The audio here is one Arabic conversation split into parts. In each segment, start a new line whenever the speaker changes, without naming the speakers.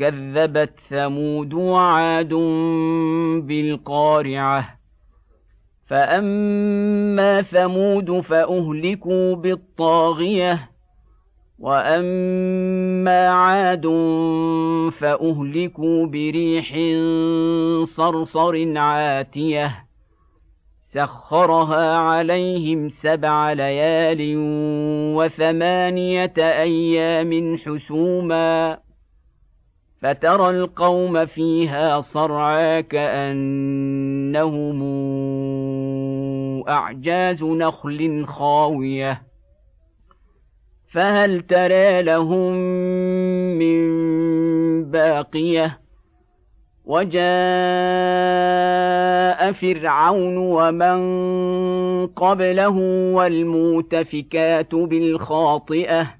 كذبت ثمود وعاد بالقارعة. فأما ثمود فأهلكوا بالطاغية وأما عاد فأهلكوا بريح صرصر عاتية. سخرها عليهم سبع ليال وثمانية أيام حسوما. فترى القوم فيها صرعى كأنهم أعجاز نخل خاوية. فهل ترى لهم من باقية؟ وجاء فرعون ومن قبله والمؤتفكات بالخاطئة.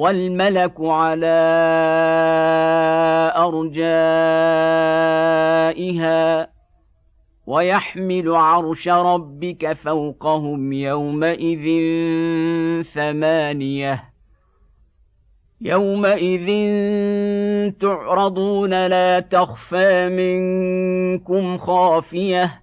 والملك على أرجائها ويحمل عرش ربك فوقهم يومئذ ثمانية يومئذ تعرضون لا تخفى منكم خافية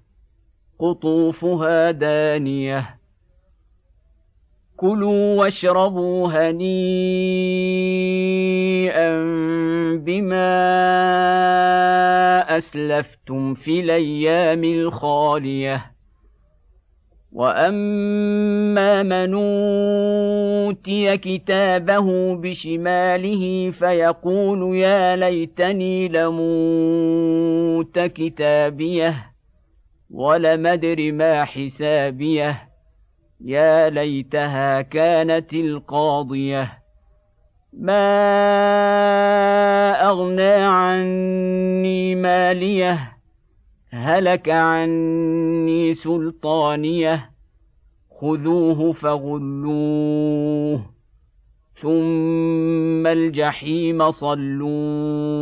قطوفها دانية. كلوا واشربوا هنيئا بما أسلفتم في الأيام الخالية. وأما من أوتي كتابه بشماله فيقول يا ليتني لموت كتابيه. ولم أدر ما حسابيه. يا ليتها كانت القاضية. ما أغنى عني ماليه. هلك عني سلطانيه. خذوه فغلوه. ثم الجحيم صلوه.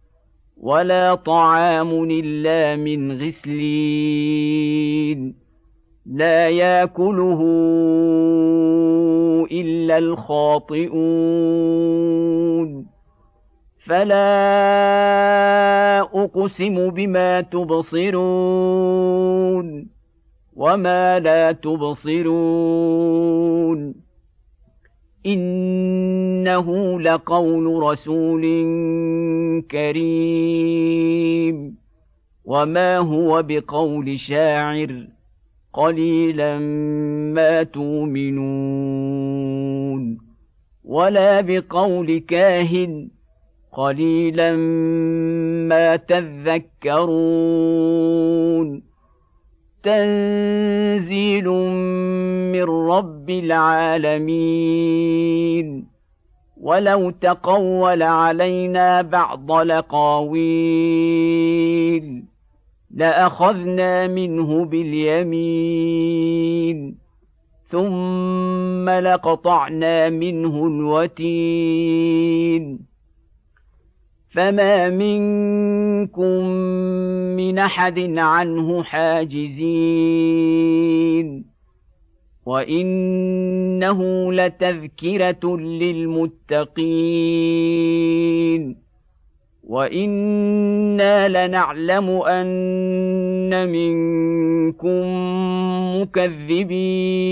ولا طعام إلا من غسلين. لا يأكله إلا الخاطئون. فلا أقسم بما تبصرون وما لا تبصرون. إنه لقول رسول كريم. وما هو بقول شاعر قليلا ما تؤمنون. ولا بقول كاهن قليلا ما تذكرون. تنزيل من رب العالمين. ولو تقول علينا بعض لقاويل لأخذنا منه باليمين. ثم لقطعنا منه الوتين. فما منكم من احد عنه حاجزين وانه لتذكره للمتقين وأنا لنعلم ان منكم مكذبين